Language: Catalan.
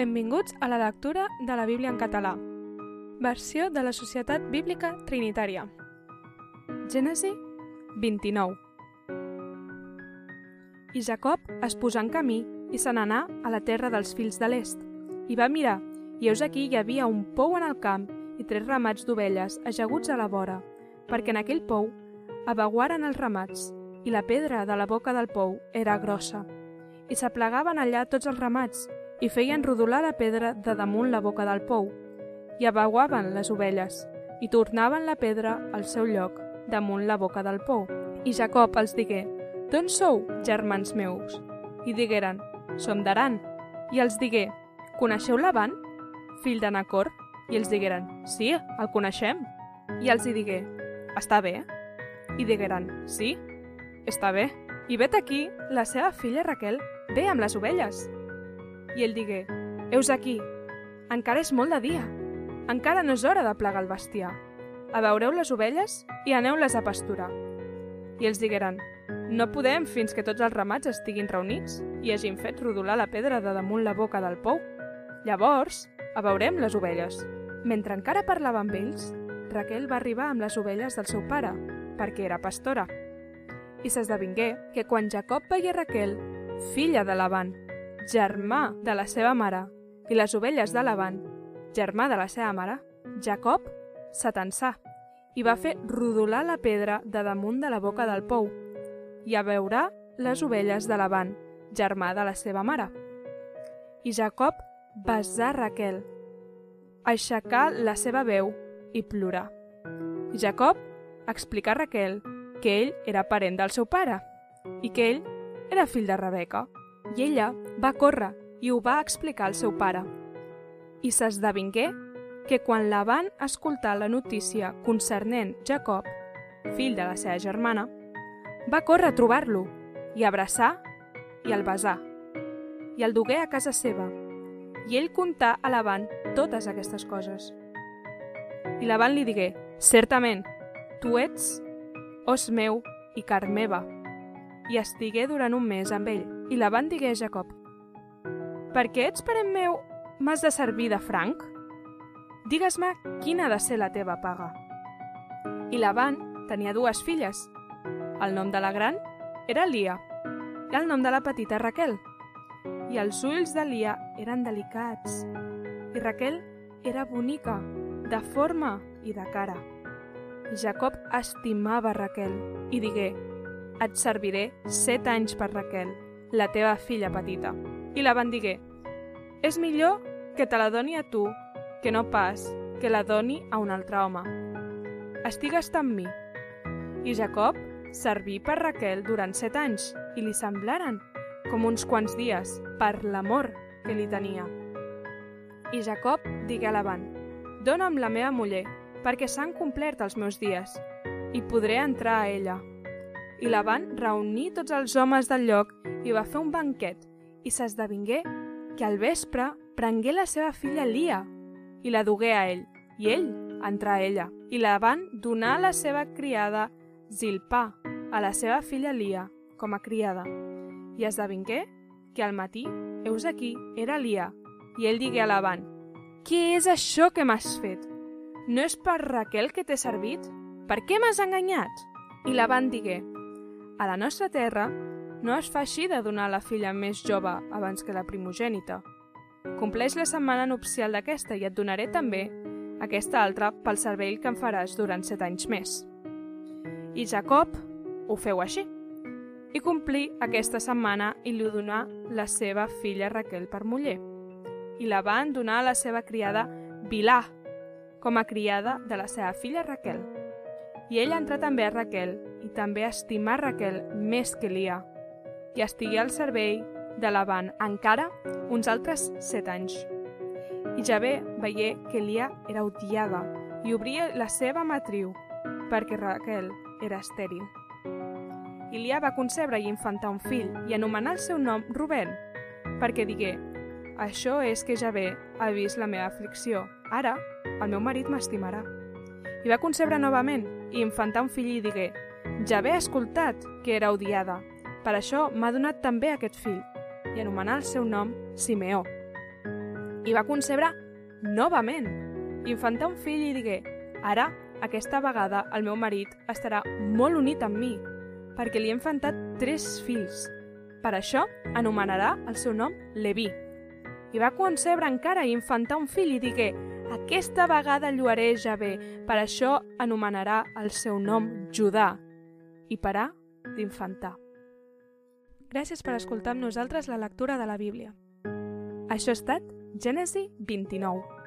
Benvinguts a la lectura de la Bíblia en català. Versió de la Societat Bíblica Trinitària. Gènesi 29. I Jacob es posà en camí i se n'anà a la terra dels fills de l'est. I va mirar, i heus aquí hi havia un pou en el camp i tres ramats d'ovelles ajaguts a la vora, perquè en aquell pou abaguaren els ramats, i la pedra de la boca del pou era grossa. I s'aplegaven allà tots els ramats, i feien rodolar la pedra de damunt la boca del pou, i abaguaven les ovelles, i tornaven la pedra al seu lloc, damunt la boca del pou. I Jacob els digué, D'on sou, germans meus? I digueren, Som d'Aran. I els digué, Coneixeu Laban, fill de Nacor? I els digueren, Sí, el coneixem. I els hi digué, Està bé? I digueren, Sí, està bé. I vet aquí, la seva filla Raquel ve amb les ovelles. I ell digué, Heus aquí, encara és molt de dia, encara no és hora de plegar el bestiar. Abeureu les ovelles i aneu-les a pasturar. I els digueren, no podem fins que tots els ramats estiguin reunits i hagin fet rodolar la pedra de damunt la boca del pou. Llavors, abeurem les ovelles. Mentre encara parlava amb ells, Raquel va arribar amb les ovelles del seu pare, perquè era pastora. I s'esdevingué que quan Jacob veia Raquel, filla de Laban, germà de la seva mare, i les ovelles de Laban, germà de la seva mare, Jacob s'atensà i va fer rodolar la pedra de damunt de la boca del pou i a veurà les ovelles de Laban, germà de la seva mare. I Jacob besà Raquel, aixecà la seva veu i plorà. Jacob explicà a Raquel que ell era parent del seu pare i que ell era fill de Rebeca. I ella va córrer i ho va explicar al seu pare. I s'esdevingué que quan la van escoltar la notícia concernent Jacob, fill de la seva germana, va córrer a trobar-lo i abraçar i el besar. I el dugué a casa seva. I ell contà a Laban totes aquestes coses. I Laban li digué, certament, tu ets os meu i car meva. I estigué durant un mes amb ell. I Laban digué a Jacob, per què ets parent meu m'has de servir de franc? Digues-me quina ha de ser la teva paga. I Laban tenia dues filles. El nom de la gran era Lia i el nom de la petita Raquel. I els ulls de Lia eren delicats i Raquel era bonica, de forma i de cara. Jacob estimava Raquel i digué, et serviré set anys per Raquel, la teva filla petita. I la van és millor que te la doni a tu que no pas que la doni a un altre home. Estigues amb mi. I Jacob serví per Raquel durant set anys i li semblaren com uns quants dies per l'amor que li tenia. I Jacob digué a Laban, dona'm la meva muller, perquè s'han complert els meus dies, i podré entrar a ella. I Laban reuní tots els homes del lloc i va fer un banquet, i s'esdevingué que al vespre prengué la seva filla Lia i la dugué a ell, i ell entrà a ella, i la van donar a la seva criada Zilpà, a la seva filla Lia, com a criada. I esdevingué que al matí, heus aquí, era Lia, i ell digué a Laban, «Què és això que m'has fet? No és per Raquel que t'he servit? Per què m'has enganyat?» I Laban digué, «A la nostra terra no es fa així de donar la filla més jove abans que la primogènita. Compleix la setmana nupcial d'aquesta i et donaré també aquesta altra pel servei que em faràs durant set anys més. I Jacob ho feu així. I complí aquesta setmana i li donà la seva filla Raquel per muller. I la van donar a la seva criada Bilà, com a criada de la seva filla Raquel. I ell entrà també a Raquel i també estimà Raquel més que Lia, i estigué al servei de Laban encara uns altres set anys. I Javé veié que Lia era odiada i obria la seva matriu perquè Raquel era estèril. I Lia va concebre i infantar un fill i anomenar el seu nom Rubén, perquè digué «Això és que Javé ha vist la meva aflicció. Ara, el meu marit m'estimarà». I va concebre novament i infantar un fill i digué «Javé ha escoltat que era odiada per això m'ha donat també aquest fill, i anomenà el seu nom Simeó. i va concebre novament. Infantar un fill i digué, ara, aquesta vegada, el meu marit estarà molt unit amb mi, perquè li he infantat tres fills. Per això anomenarà el seu nom Leví. I va concebre encara i infantar un fill i digué, aquesta vegada lluaré bé, per això anomenarà el seu nom Judà. I parà d'infantar. Gràcies per escoltar amb nosaltres la lectura de la Bíblia. Això ha estat Gènesi 29.